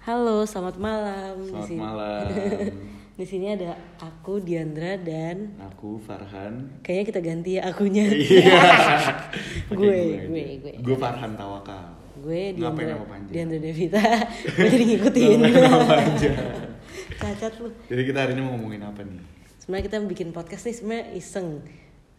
Halo, selamat malam. Di Selamat sini- malam. Di sini ada aku Diandra dan Aku Farhan. kayaknya kita ganti ya akunya. Iya. Gue, gue, gue. Gue Farhan Tawakal. Gue Diandra? Diandra Devita. gue jadi ngikutin. Cacat lu. Jadi kita hari ini mau ngomongin apa nih? Sebenarnya kita bikin podcast nih sebenarnya iseng.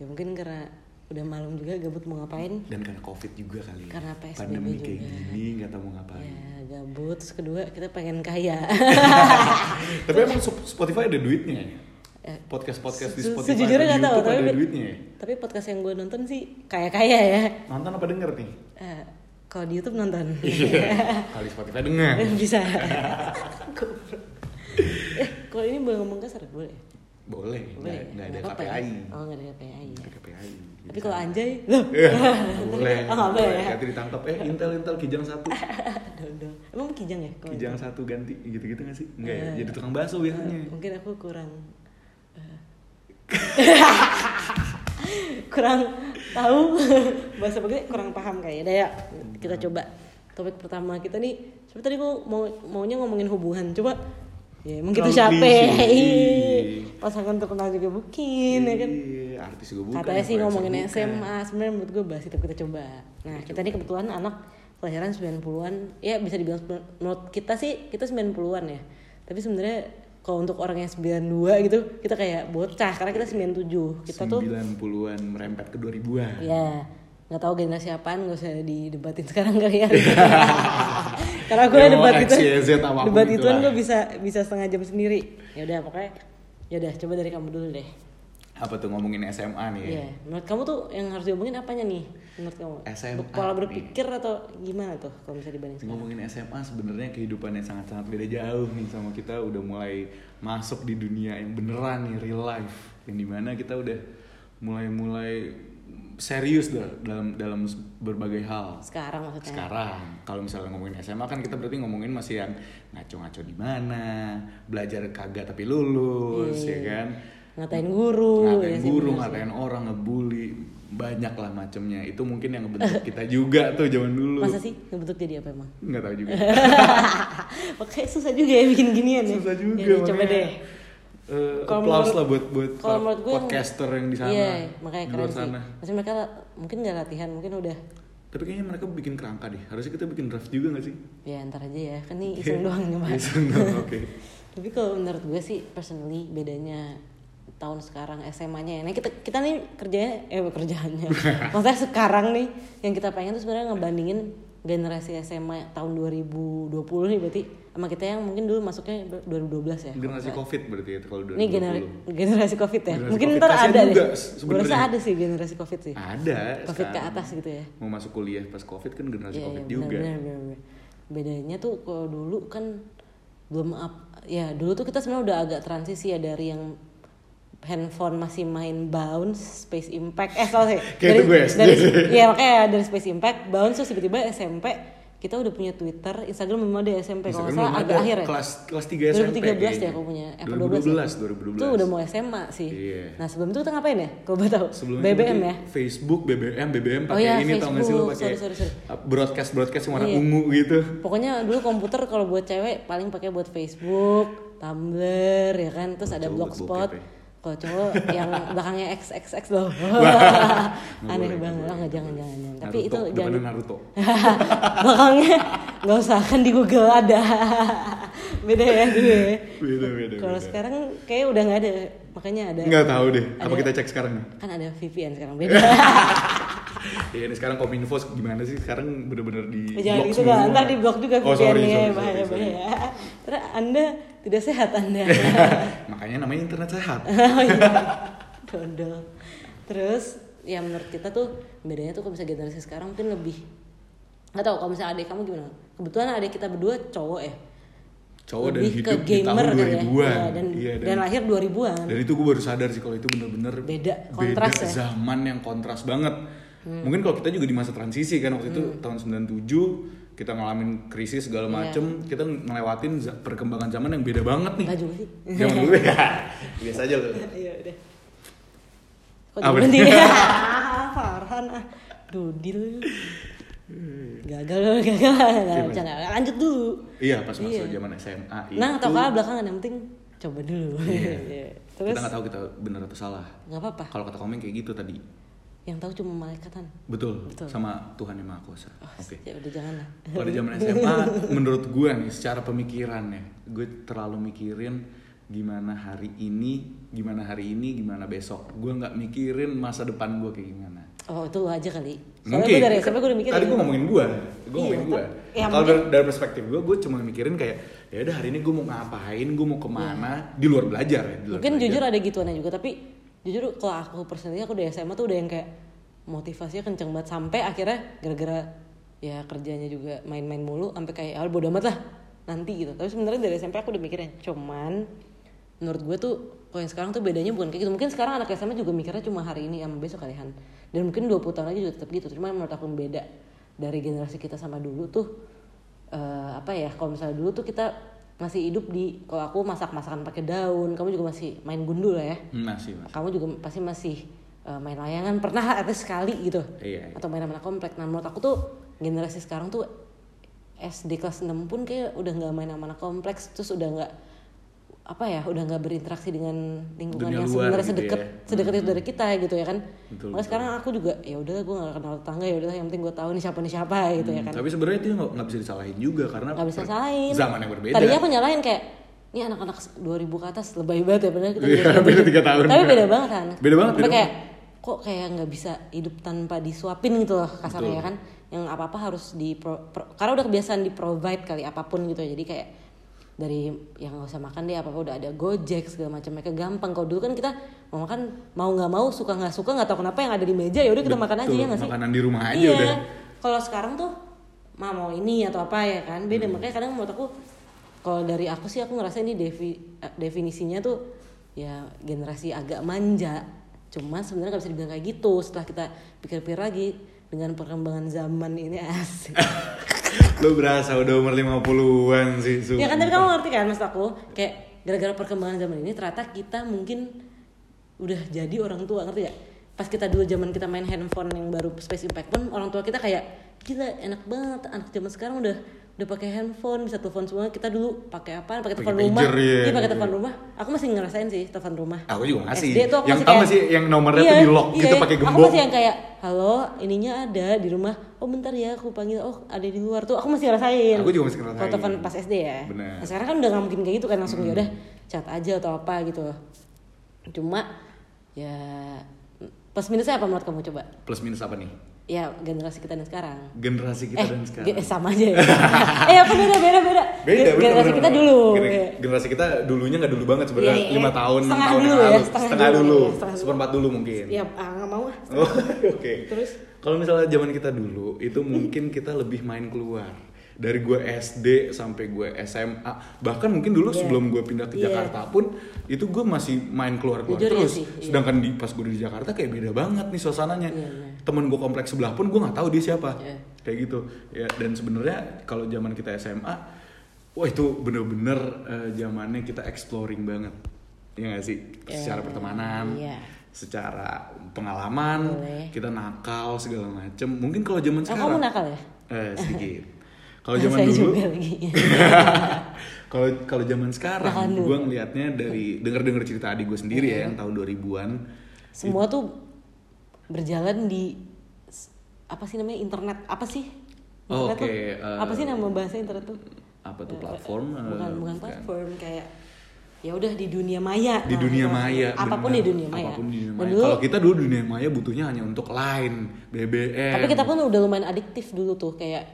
Ya mungkin karena udah malam juga gabut mau ngapain. Dan karena covid juga kali. ya. Karena PSBB Pandemi kayak juga. gini nggak tahu mau ngapain. Ya gabut. Terus kedua kita pengen kaya. Tapi emang Sp- Spotify ada duitnya ya? Eh, Podcast podcast di Spotify sejujurnya nggak tahu, tapi- ada duitnya ya? Tapi podcast yang gue nonton sih kaya-kaya ya. Nonton apa denger nih? Eh, kalau di YouTube nonton. Iya. Kali Spotify denger. bisa eh kalau ini boleh ngomong kasar boleh Boleh. boleh Nggak, nggak ada Nggak KPI. ya? oh nggak ada KPI Nggak ya. ada KPI. tapi kalau anjay loh Iya, boleh. oh nggak boleh ya Nanti ditangkap eh intel intel kijang satu. Emang kijang ya Kijang satu ganti gitu-gitu gak sih? Enggak ya? Eh. Jadi tukang bakso biasanya. mungkin aku kurang eh, kurang tahu bahasa begini kurang paham kayaknya ya kita coba topik pertama kita nih seperti tadi gua mau maunya ngomongin hubungan coba ya emang kita siapa klise. Ih, pasangan terkenal juga mungkin ya kan Iya, artis gue bukan. Katanya sih ngomongin bukan. SMA, sebenarnya menurut gue bahas itu kita coba. Nah, kita ini kebetulan anak kelahiran 90-an. Ya bisa dibilang menurut kita sih kita 90-an ya. Tapi sebenarnya kalau untuk orang yang 92 gitu, kita kayak bocah karena kita 97. Kita tuh 90-an merempet ke 2000-an. ya nggak tahu generasi apaan gak usah didebatin sekarang kali ya karena gue Ya, mau debat itu debat itu lah. gue bisa bisa setengah jam sendiri ya udah pokoknya ya udah coba dari kamu dulu deh Apa tuh ngomongin SMA nih ya? Iya, menurut kamu tuh yang harus diomongin apanya nih? Menurut kamu? SMA Pola nih. berpikir atau gimana tuh kalau bisa dibanding sekarang? Ngomongin SMA sebenarnya kehidupannya sangat-sangat beda jauh nih sama kita udah mulai masuk di dunia yang beneran nih real life yang di mana kita udah mulai-mulai serius dah dalam dalam berbagai hal. Sekarang maksudnya. sekarang kalau misalnya ngomongin SMA kan kita berarti ngomongin masih yang ngaco-ngaco di mana belajar kagak tapi lulus Iya, ya iya. kan Ngatain guru, ngatain ya sih, guru sih. ngatain orang ngebully banyak lah macemnya itu mungkin yang ngebentuk kita juga tuh zaman dulu Masa sih ngebentuk jadi apa emang? nggak tahu juga Oke, susah juga ya bikin ginian ya. susah juga Ya, coba makanya, deh. Eh, Kalau applause menurut- lah buat buat Kalau para menurut gue yang- podcaster yang di sana Iya, makanya di keren sih. sana Maksudnya mereka mungkin nggak latihan, mungkin udah tapi kayaknya mereka bikin kerangka deh harusnya kita bikin draft juga gak sih ya ntar aja ya. Kan ini iseng doang nyoba. Iseng doang, oke Tapi kalau menurut gue sih personally bedanya tahun sekarang SMA-nya ya. Nah, kita kita nih kerjanya eh kerjaannya. Maksudnya sekarang nih yang kita pengen tuh sebenarnya ngebandingin generasi SMA tahun 2020 nih berarti sama kita yang mungkin dulu masuknya 2012 ya. generasi covid berarti ya kalau Ini gener 2020 generasi Covid ya. Generasi mungkin Covid. ntar ada deh. Gue rasa sebenarnya. ada sih generasi Covid sih. ada Covid ke atas gitu ya. mau masuk kuliah pas covid kan generasi Iya, covid iya, juga benar, benar, benar. Bedanya tuh kalau dulu kan belum up, ya dulu tuh kita sebenarnya udah agak transisi ya dari yang handphone masih main bounce, Space Impact, eh salah sih. Gue SD. dari, Iya makanya dari Space Impact, bounce terus tiba-tiba SMP kita udah punya Twitter, Instagram memang ada SMP kalau salah agak ada. akhir ya. kelas kelas 3 SMP 2013 ya kayaknya. aku punya, eh, apa 2012 ya? 2012 Itu udah mau SMA sih. Iya. Nah sebelum itu kita ngapain ya? Kalau boleh tahu. Sebelumnya BBM ya. Facebook, BBM, BBM Oh pakai iya, ini tau gak sih Facebook. pakai broadcast broadcast yang warna Iya. ungu gitu. Pokoknya dulu komputer kalau buat cewek paling pakai buat Facebook, Tumblr ya kan, terus ada blogspot. Ya. Kalau cowok yang belakangnya XXX loh. Aneh banget. boleh. nggak jangan jangan. Tapi Naruto, itu depannya jangan Naruto. belakangnya nggak usah kan di Google ada. Beda ya dulu ya. Beda beda. Kalau beda. sekarang kayak udah nggak ada. Makanya ada nggak tahu deh. Apa ada- kita cek sekarang kan ada VPN sekarang beda. Iya ini sekarang Kominfo gimana sih? Sekarang bener-bener di Jangan blok gitu semua. lah, ntar di blok juga Oh sorry, sorry, bahaya sorry, sorry. bahaya. Terus anda tidak sehat anda. Makanya namanya internet sehat. oh iya, dodol. Terus ya menurut kita tuh bedanya tuh kalau misalnya generasi sekarang mungkin lebih nggak tahu kalau misalnya adik kamu gimana? Kebetulan adik kita berdua cowok ya. Cowok dan hidup ke di tahun gamer kali ya. 2000-an. Iya, dan, Iya, dan, lahir 2000-an. Dan itu gue baru sadar sih kalau itu bener-bener Beda, kontras beda ya. Zaman yang kontras banget. Mungkin kalau kita juga di masa transisi kan waktu itu tahun 97 kita ngalamin krisis segala Iya. macem, kita ngelewatin perkembangan zaman yang beda banget nih. Nggak juga sih. Zaman dulu ya. Biasa aja loh. Iya udah. Kok nih? berhenti? Farhan ah. Dudil. gagal gagal bisa nggak lanjut dulu Iya pas masa Iya. zaman SMA itu. nah atau kalah belakangan yang penting coba dulu Iya. terus Kita nggak tahu kita benar atau salah. nggak apa-apa Kalau kata komen kayak gitu tadi. Yang tahu cuma malaikatan Betul. Betul. Sama Tuhan yang Maha Kuasa. oh, Oke. ya udah jangan lah Pada zaman SMA, menurut gue nih, secara pemikiran ya, gue terlalu mikirin gimana hari ini, gimana hari ini, gimana besok. Gue nggak mikirin masa depan gue kayak gimana. oh itu lo aja kali soalnya Mungkin. gue dari SMP gue udah mikir Tadi gue ngomongin gue, gue Iya, ngomongin gue. ya, Kalau dari, dari perspektif gue, gue cuma mikirin kayak, ya udah hari ini gue mau ngapain, gue mau ke mana, di luar belajar ya. Di luar mungkin belajar. jujur ada gituannya juga tapi jujur kalau aku personally aku dari SMA tuh udah yang kayak motivasinya kenceng banget. Sampai akhirnya gara-gara ya kerjanya juga main-main mulu sampai kayak ah bodo amat lah nanti gitu. Tapi sebenarnya dari SMP aku udah mikirin cuman menurut gue tuh kalau yang sekarang tuh bedanya bukan kayak gitu. Mungkin sekarang anak SMA juga mikirnya cuma hari ini sama besok kalian dan mungkin 20 tahun lagi juga tetap gitu. Cuma menurut aku beda dari generasi kita sama dulu tuh eh, apa ya kalau misalnya dulu tuh kita masih hidup di kalau aku masak masakan pakai daun kamu juga masih main gundul lah ya. Masih, masih. kamu juga pasti masih eh, main layangan. Pernah least sekali gitu. Iya, iya. atau main sama anak komplek. Nah menurut aku tuh generasi sekarang tuh SD kelas 6 pun kayak udah nggak main anak kompleks. Terus udah nggak apa ya udah nggak berinteraksi dengan lingkungan Dunia yang sebenarnya gitu sedekat ya. sedekat itu dari kita gitu ya kan. Betul, Makanya sekarang aku juga ya udah gue nggak kenal tetangga ya udah yang penting gue tahu nih siapa nih siapa gitu ya kan. Tapi sebenarnya itu nggak bisa disalahin juga karena nggak bisa salahin Zaman yang berbeda. tadinya aku nyalain kayak ini anak-anak 2000 ke atas lebay banget ya bener? Kita juga beda gitu. tiga tahun. tapi beda banget kan Beda banget, beda kayak kok kayak nggak bisa hidup tanpa disuapin gitu loh kasarnya ya kan. Yang apa apa harus di karena udah kebiasaan di provide kali apa pun gitu ya. Jadi kayak dari yang nggak usah makan deh apa apa udah ada gojek segala macam. Mereka gampang. Kalau dulu kan kita mau makan mau nggak mau suka nggak suka nggak tahu kenapa yang ada di meja ya udah kita makan aja ya nggak sih? Makanan di rumah aja iya. udah. Kalau sekarang tuh ma mau ini atau apa ya kan? Beda. Makanya kadang menurut aku kalau dari aku sih aku ngerasa ini defi- eh, definisinya tuh ya generasi agak manja. Cuma sebenarnya nggak bisa dibilang kayak gitu. Setelah kita pikir-pikir lagi dengan perkembangan zaman ini asik Lo berasa udah umur 50-an sih. ya kan tapi sumpah. kamu ngerti kan maksud aku kayak gara-gara perkembangan zaman ini ternyata kita mungkin udah jadi orang tua ngerti ya pas kita dulu zaman kita main handphone yang baru Space Impact pun orang tua kita kayak gila enak banget anak zaman sekarang udah udah pakai handphone bisa telepon semua. Kita dulu pakai apa? Pakai Pakai telepon rumah. Iya. iya. pakai telepon rumah. Aku masih ngerasain sih telepon rumah. Aku juga ngasih. SD tuh aku Yang masih kayak- nggak sih yang nomornya tuh di lock gitu pakai Aku gembok. masih yang kayak halo ininya ada di rumah. Oh bentar ya aku panggil. Oh ada di luar. Tuh aku masih ngerasain. Aku juga masih ngerasain. kalau telepon pas SD ya. Bener. Nah, sekarang kan udah gak mungkin kayak gitu kan langsung ya udah chat aja atau apa gitu. Cuma ya plus minusnya apa menurut kamu coba? Plus minus apa nih? Ya generasi kita dan sekarang Generasi kita eh, dan sekarang. ge- sama aja ya eh apa beda beda beda, Beda, Gen- generasi bener, kita bener. dulu Iya. Generasi kita dulunya nggak dulu banget sebenarnya. Iya, iya. Lima tahun, enam Setengah tahun dulu yang ya, lalu. setengah Setengah dulu, dulu, dulu. seperempat dulu mungkin. ya ah, nggak mau ah Oh, oke. Terus? Kalau misalnya zaman kita dulu, itu mungkin kita lebih main keluar. Dari gue SD sampai gue SMA, bahkan mungkin dulu Iya. sebelum gue pindah ke Iya. Jakarta pun, itu gue masih main keluar-keluar Jujur ya terus. sih, iya. Sedangkan di pas gue di Jakarta kayak beda banget nih suasananya. Iya, bener. Temen gue kompleks sebelah pun gue nggak tahu dia siapa. Iya. Kayak gitu. Ya dan sebenarnya kalau zaman kita SMA, wah itu bener-bener eh, zamannya kita exploring banget. Iya gak sih? Iya. Secara pertemanan, Iya. secara pengalaman, Boleh. kita nakal segala macem. Mungkin kalau zaman oh, sekarang, kamu nakal ya eh, sedikit. Kalau zaman dulu, kalau kalau zaman sekarang, gue ngelihatnya dari denger-denger cerita adik gue sendiri Iya. ya, yang tahun 2000-an. semua tuh berjalan di apa sih namanya internet apa sih Oh, oke, tuh? eh, apa sih nama bahasa internet tuh Apa tuh Eh, platform? bukan eh, bukan platform kayak ya udah di dunia maya Di Nah, dunia itu. maya. apa pun bener. di dunia maya Apa pun di dunia Dan maya. dulu- Kalau kita dulu dunia maya butuhnya hanya untuk line, BBM. tapi kita pun udah lumayan adiktif dulu tuh kayak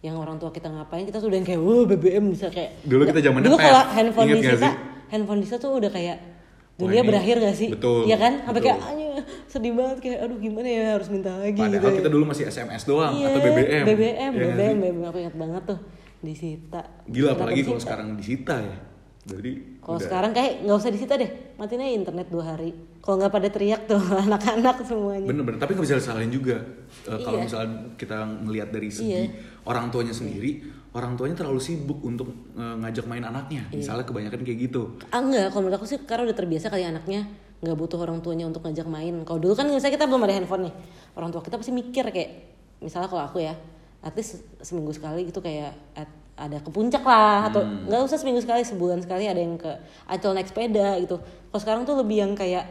yang orang tua kita ngapain kita tuh udah yang kayak wow BBM bisa kayak Dulu kita zamannya dulu kalau handphone Ingat di kita handphone di kita tuh udah kayak Wah, dunia ini- berakhir gak sih betul, Iya kan sampai kayak "Anjir, sedih banget kayak aduh gimana ya harus minta lagi Padahal gitu kita dulu masih SMS doang Iya, atau BBM. BBM, Ya BBM, sih? BBM aku ingat banget tuh disita. Gila Kenapa apalagi kalau sekarang disita ya. Jadi Kalau sekarang kayak nggak usah disita deh, matiin aja internet dua hari. Kalau nggak pada teriak tuh anak-anak semuanya. Bener-bener, tapi nggak bisa disalahin juga. Eh, Kalau Iya. misalnya kita ngelihat dari segi Iya. orang tuanya sendiri, orang tuanya terlalu sibuk untuk eh, ngajak main anaknya. Iya. Misalnya kebanyakan kayak gitu. Ah enggak, kalau menurut aku sih karena udah terbiasa kali anaknya nggak butuh orang tuanya untuk ngajak main. Kalau dulu kan misalnya kita belum ada handphone nih, orang tua kita pasti mikir kayak misalnya kalau aku ya at least seminggu sekali gitu kayak at- ada ke puncak lah atau Hmm. nggak usah seminggu sekali sebulan sekali ada yang ke ancol naik sepeda gitu kalau sekarang tuh lebih yang kayak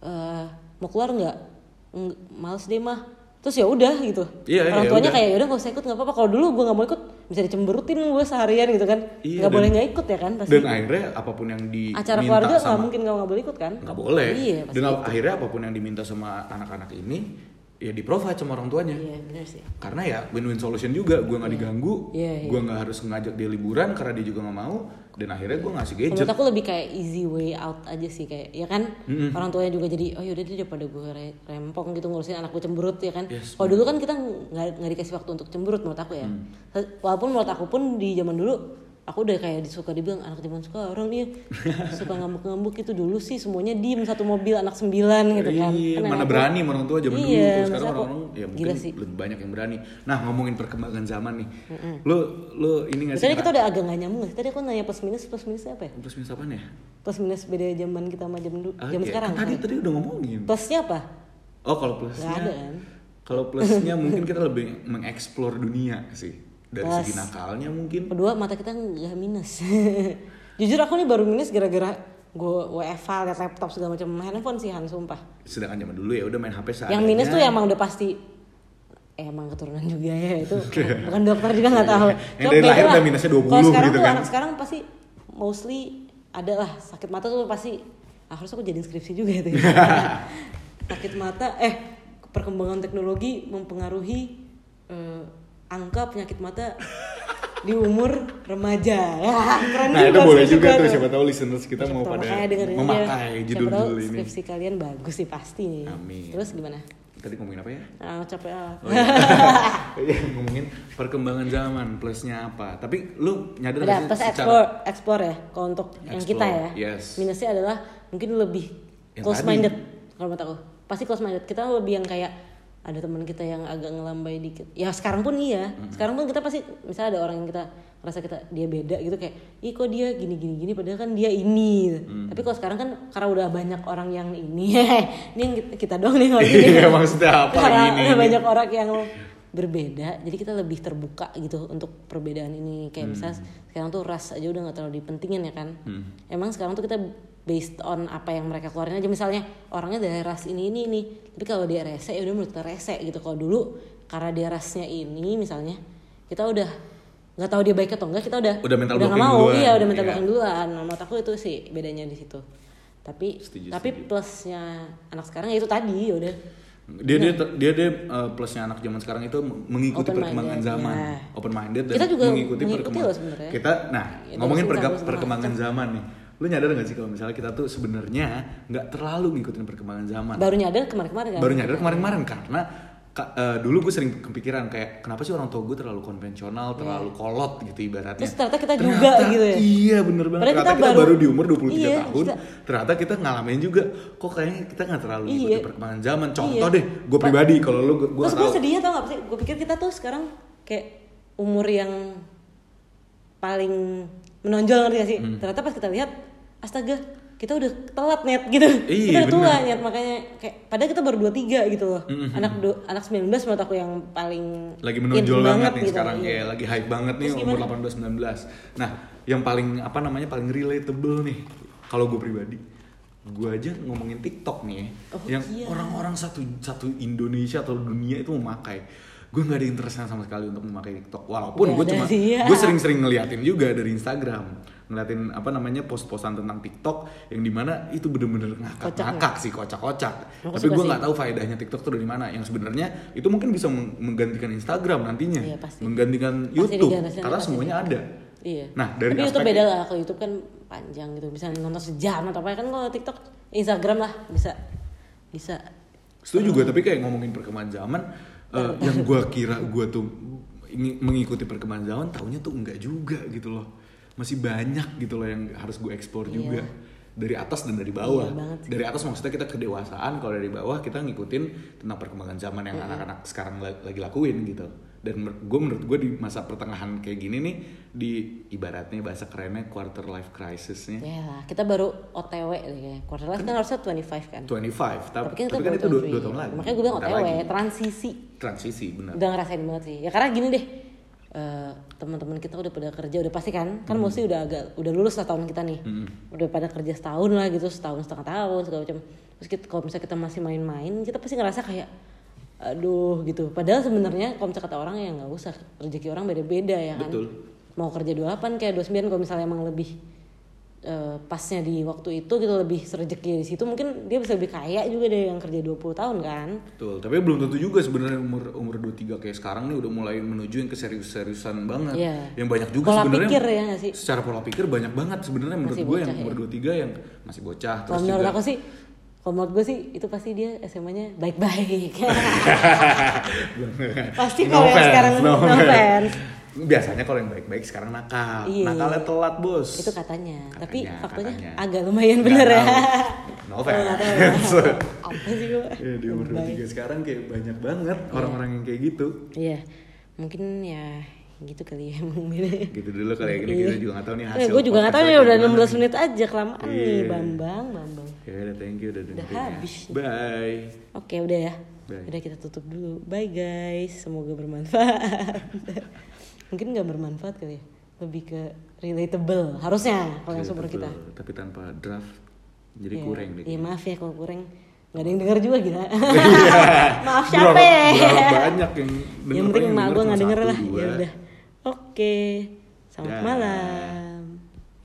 eh, mau keluar nggak males deh mah terus ya udah gitu Iya, orang ya tuanya udah. kayak ya udah nggak usah ikut nggak apa-apa kalau dulu gue nggak mau ikut bisa dicemberutin gue seharian gitu kan. Iya, nggak boleh nggak ikut ya kan pasti. dan akhirnya apa pun yang diminta acara keluarga nggak mungkin nggak nggak boleh ikut kan? Nggak boleh. Iya pasti dan ikut. akhirnya apa pun yang diminta sama anak-anak ini ya di provide sama orang tuanya. Iya benar sih. Karena ya win-win solution juga gue nggak diganggu Iya, iya. gue nggak harus ngajak dia liburan karena dia juga nggak mau dan akhirnya gue ngasih gadget. menurut aku lebih kayak easy way out aja sih kayak ya kan? Mm-mm. orang tuanya juga jadi oh yaudah deh daripada gue re- rempong gitu ngurusin anak gue cemberut ya kan? Yes, kalau dulu kan kita nggak nggak dikasih waktu untuk cemberut menurut aku ya. Hmm. walaupun menurut aku pun di zaman dulu aku udah kayak disuka dibilang anak zaman sekarang nih suka ngambek-ngambek itu dulu sih semuanya diem satu mobil anak sembilan gitu kan Iya, Kan mana aku- berani orang tua zaman dulu Iya, tuh. sekarang aku, orang-orang ya mungkin gila sih. lebih banyak yang berani nah ngomongin perkembangan zaman nih lu lu ini nggak sih Tadi kita udah agak gak nyambung? Tadi aku nanya plus minus, plus minusnya apa ya? plus minus apa nih Plus minus beda zaman kita sama jam dulu, jam iya, sekarang. kan tadi tadi udah ngomongin Plusnya apa? oh kalau plusnya Nggak ada kan? kalau plusnya mungkin kita lebih mengeksplor dunia sih dari Plus. segi nakalnya mungkin Kedua mata kita nggak minus. Jujur aku nih baru minus gara-gara gue WFH, liat laptop segala macam handphone sih Han sumpah. sedangkan zaman dulu ya udah main HP seadanya Yang minus tuh emang udah pasti eh, emang keturunan juga ya itu bukan dokter juga nggak tahu. Yang dari lahir lah. udah minusnya 20 Kalau sekarang gitu tuh kan. anak sekarang pasti mostly ada lah sakit mata tuh pasti ah, harus aku jadiin skripsi juga itu. sakit mata eh perkembangan teknologi mempengaruhi eh, angka penyakit mata di umur remaja. Ya, keren Nah itu juga boleh juga gua tuh siapa tahu listeners kita Siapa mau pada memakai Siapa judul tahu judul ini. skripsi kalian bagus sih pasti nih. Amin. Terus gimana? Tadi ngomongin apa ya? Ah, capek ah. Oh, iya. Iya, ngomongin perkembangan zaman plusnya apa. Tapi lu nyadar Ada nggak plus sih explore, explore ya kalau untuk yang kita Explore, ya. yes. Minusnya adalah mungkin lebih Yang close minded kalau menurut aku. Pasti close minded. Kita lebih yang kayak ada teman kita yang agak ngelambai dikit. Ya sekarang pun iya. Sekarang pun kita pasti misalnya ada orang yang kita merasa kita dia beda gitu kayak, ih kok dia gini gini gini padahal kan dia ini. Mm. Tapi kalau sekarang kan karena udah banyak orang yang ini, ini yang kita- doang nih kalau gini. Iya maksudnya apa Karena ini? udah ini? banyak orang yang berbeda jadi kita lebih terbuka gitu untuk perbedaan ini kayak misalnya sekarang tuh ras aja udah nggak terlalu dipentingin ya kan Hmm. emang sekarang tuh kita based on apa yang mereka keluarin aja. Misalnya orangnya dari ras ini ini ini. Tapi kalau dia rese ya udah menurut rese gitu. Kalau dulu karena dia rasnya ini misalnya kita udah nggak tahu dia baik atau enggak kita udah Udah mental nggak blocking mau. duluan, iya udah mental iya. blocking duluan. Nah, menurut aku itu sih bedanya di situ. Tapi Setuju, tapi setuju. plusnya anak sekarang ya itu tadi ya udah. Dia dia dia dia uh, plusnya anak zaman sekarang itu mengikuti Open perkembangan minded, zaman. Ya. open minded dan Kita juga mengikuti, mengikuti perkembangan. loh kita nah Ya, ngomongin perkembangan zaman nih lu nyadar gak sih kalau misalnya kita tuh sebenarnya nggak terlalu ngikutin perkembangan zaman baru nyadar kemarin-kemarin kan baru nyadar kemarin-kemarin karena ka- eh, dulu gue sering kepikiran kayak kenapa sih orang tua gue terlalu konvensional terlalu kolot gitu ibaratnya Iya. Terus ternyata kita juga gitu ya. iya bener banget Padahal ternyata kita kita, baru, baru- di umur 23 Iya, tahun kita- ternyata kita ngalamin juga kok kayaknya kita nggak terlalu Iya. ngikutin perkembangan zaman contoh Iya. deh gue pribadi kalau lu gue Terus gue sedih tau gak sih? Gue pikir kita tuh sekarang kayak umur yang paling menonjol ngerti gak sih? Hmm. Ternyata pas kita lihat, astaga kita udah telat net gitu. Iya, kita udah tua bener. net makanya kayak padahal kita baru 23 gitu loh. Mm-mm. Anak do, anak 19 menurut aku yang paling lagi menonjol banget, nih gitu, sekarang iya. kayak lagi hype banget nih Terus umur gimana? 18 19. Nah, yang paling apa namanya paling relatable nih kalau gue pribadi gue aja ngomongin TikTok nih ya, Oh, yang iya. orang-orang satu satu Indonesia atau dunia itu memakai gue nggak ada interestnya sama sekali untuk memakai TikTok walaupun Nggak gue cuma sih, ya. gue sering-sering ngeliatin juga dari Instagram ngeliatin apa namanya post-postan tentang TikTok yang di mana itu bener-bener ngakak-ngakak sih kocak-kocak tapi gue nggak tahu faedahnya TikTok tuh dari mana yang sebenarnya itu mungkin bisa meng- menggantikan Instagram nantinya Iya, pasti. menggantikan Pasti YouTube karena pasti semuanya ada Iya. Nah, dari Tapi YouTube beda lah. Kalau YouTube kan panjang gitu. Bisa nonton sejam atau apa kan kalau TikTok, Instagram lah bisa bisa. setuju gue tapi kayak ngomongin perkembangan zaman eh, yang gue kira gue tuh mengikuti perkembangan zaman taunya tuh enggak juga gitu loh. Masih banyak gitu loh yang harus gue explore Iya. juga. Dari atas dan dari bawah. Iya dari atas maksudnya kita kedewasaan kalau dari bawah kita ngikutin tentang perkembangan zaman yang anak-anak sekarang la- lagi lakuin gitu dan gue menurut gue di masa pertengahan kayak gini nih di ibaratnya bahasa kerennya quarter life crisisnya Ya lah, kita baru OTW kayaknya. Quarter life kan harusnya 25 kan. 25 tapi, Tapi kan, tapi kan itu dua, dua tahun lagi Makanya gue bilang OTW, lagi. transisi. transisi benar Udah ngerasain banget sih. Ya karena gini deh. eh, teman-teman kita udah pada kerja udah pasti kan kan Hmm. mesti udah agak udah lulus lah tahun kita nih udah pada kerja setahun lah gitu setahun setengah tahun segala macam terus kita, kalau misalnya kita masih main-main kita pasti ngerasa kayak aduh gitu padahal sebenarnya kalau misalnya kata orang ya nggak usah rezeki orang beda-beda ya kan Betul. mau kerja 28 kayak 29 kalau misalnya emang lebih eh, pasnya di waktu itu gitu lebih serejeki di situ mungkin dia bisa lebih kaya juga deh yang kerja 20 tahun kan Betul, tapi belum tentu juga sebenarnya umur umur 23 kayak sekarang nih udah mulai menuju yang keserius-seriusan banget. Iya. Yang banyak juga Pola sebenarnya. pikir ya sih? Secara pola pikir banyak banget sebenarnya menurut gue yang ya? umur 23 yang masih bocah terus menurut juga aku sih, kalau menurut gue sih itu pasti dia SMA-nya baik-baik. pasti No kalau yang sekarang no no offense. Biasanya kalau yang baik-baik sekarang nakal. Iya. Nakalnya telat, Bos. Itu katanya. Tapi Katanya, faktanya katanya. agak lumayan Nggak bener ya. tahu. No offense. Apa sih gue? Ya, di umur 23 sekarang kayak banyak banget orang-orang yang kayak gitu. Iya, mungkin ya gitu kali ya emang beda. Gitu dulu kali ya gini kita juga gak tahu nih Eh, hasil. gue juga gak tahu podcast nih udah kayak gimana 16 menit aja kelamaan nih Iya. Bambang, Bambang. Ya udah thank you udah dengerin ya. habis. Bye. Oke udah ya. Bye. Udah kita tutup dulu. Bye guys. Semoga bermanfaat. Mungkin nggak bermanfaat kali ya. Lebih ke relatable. Harusnya kalau yang sumber kita. Tapi tanpa draft jadi Iya. kurang deh. Iya maaf ya kalau kurang. Nggak ada yang denger juga gila. Iya. maaf siapa ya? Banyak yang denger yang penting emak gue nggak cuma denger lah. Ya udah. Oke. Selamat Dah. malam.